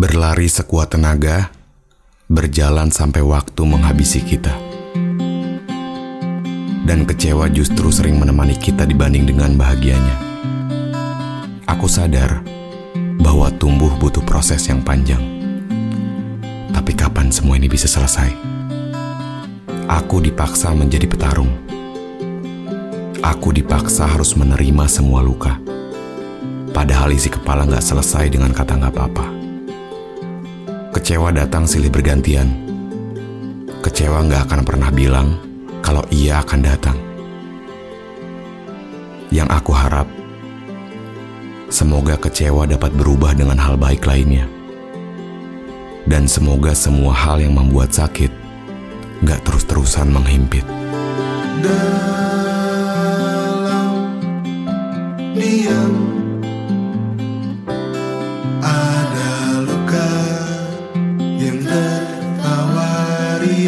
Berlari sekuat tenaga, berjalan sampai waktu menghabisi kita. Dan kecewa justru sering menemani kita dibanding dengan bahagianya. Aku sadar bahwa tumbuh butuh proses yang panjang. Tapi kapan semua ini bisa selesai? Aku dipaksa menjadi petarung. Aku dipaksa harus menerima semua luka. Padahal isi kepala nggak selesai dengan kata nggak apa-apa. Kecewa datang silih bergantian. Kecewa nggak akan pernah bilang kalau ia akan datang. Yang aku harap, Semoga kecewa dapat berubah dengan hal baik lainnya. Dan semoga semua hal yang membuat sakit gak terus-terusan menghimpit. Dalam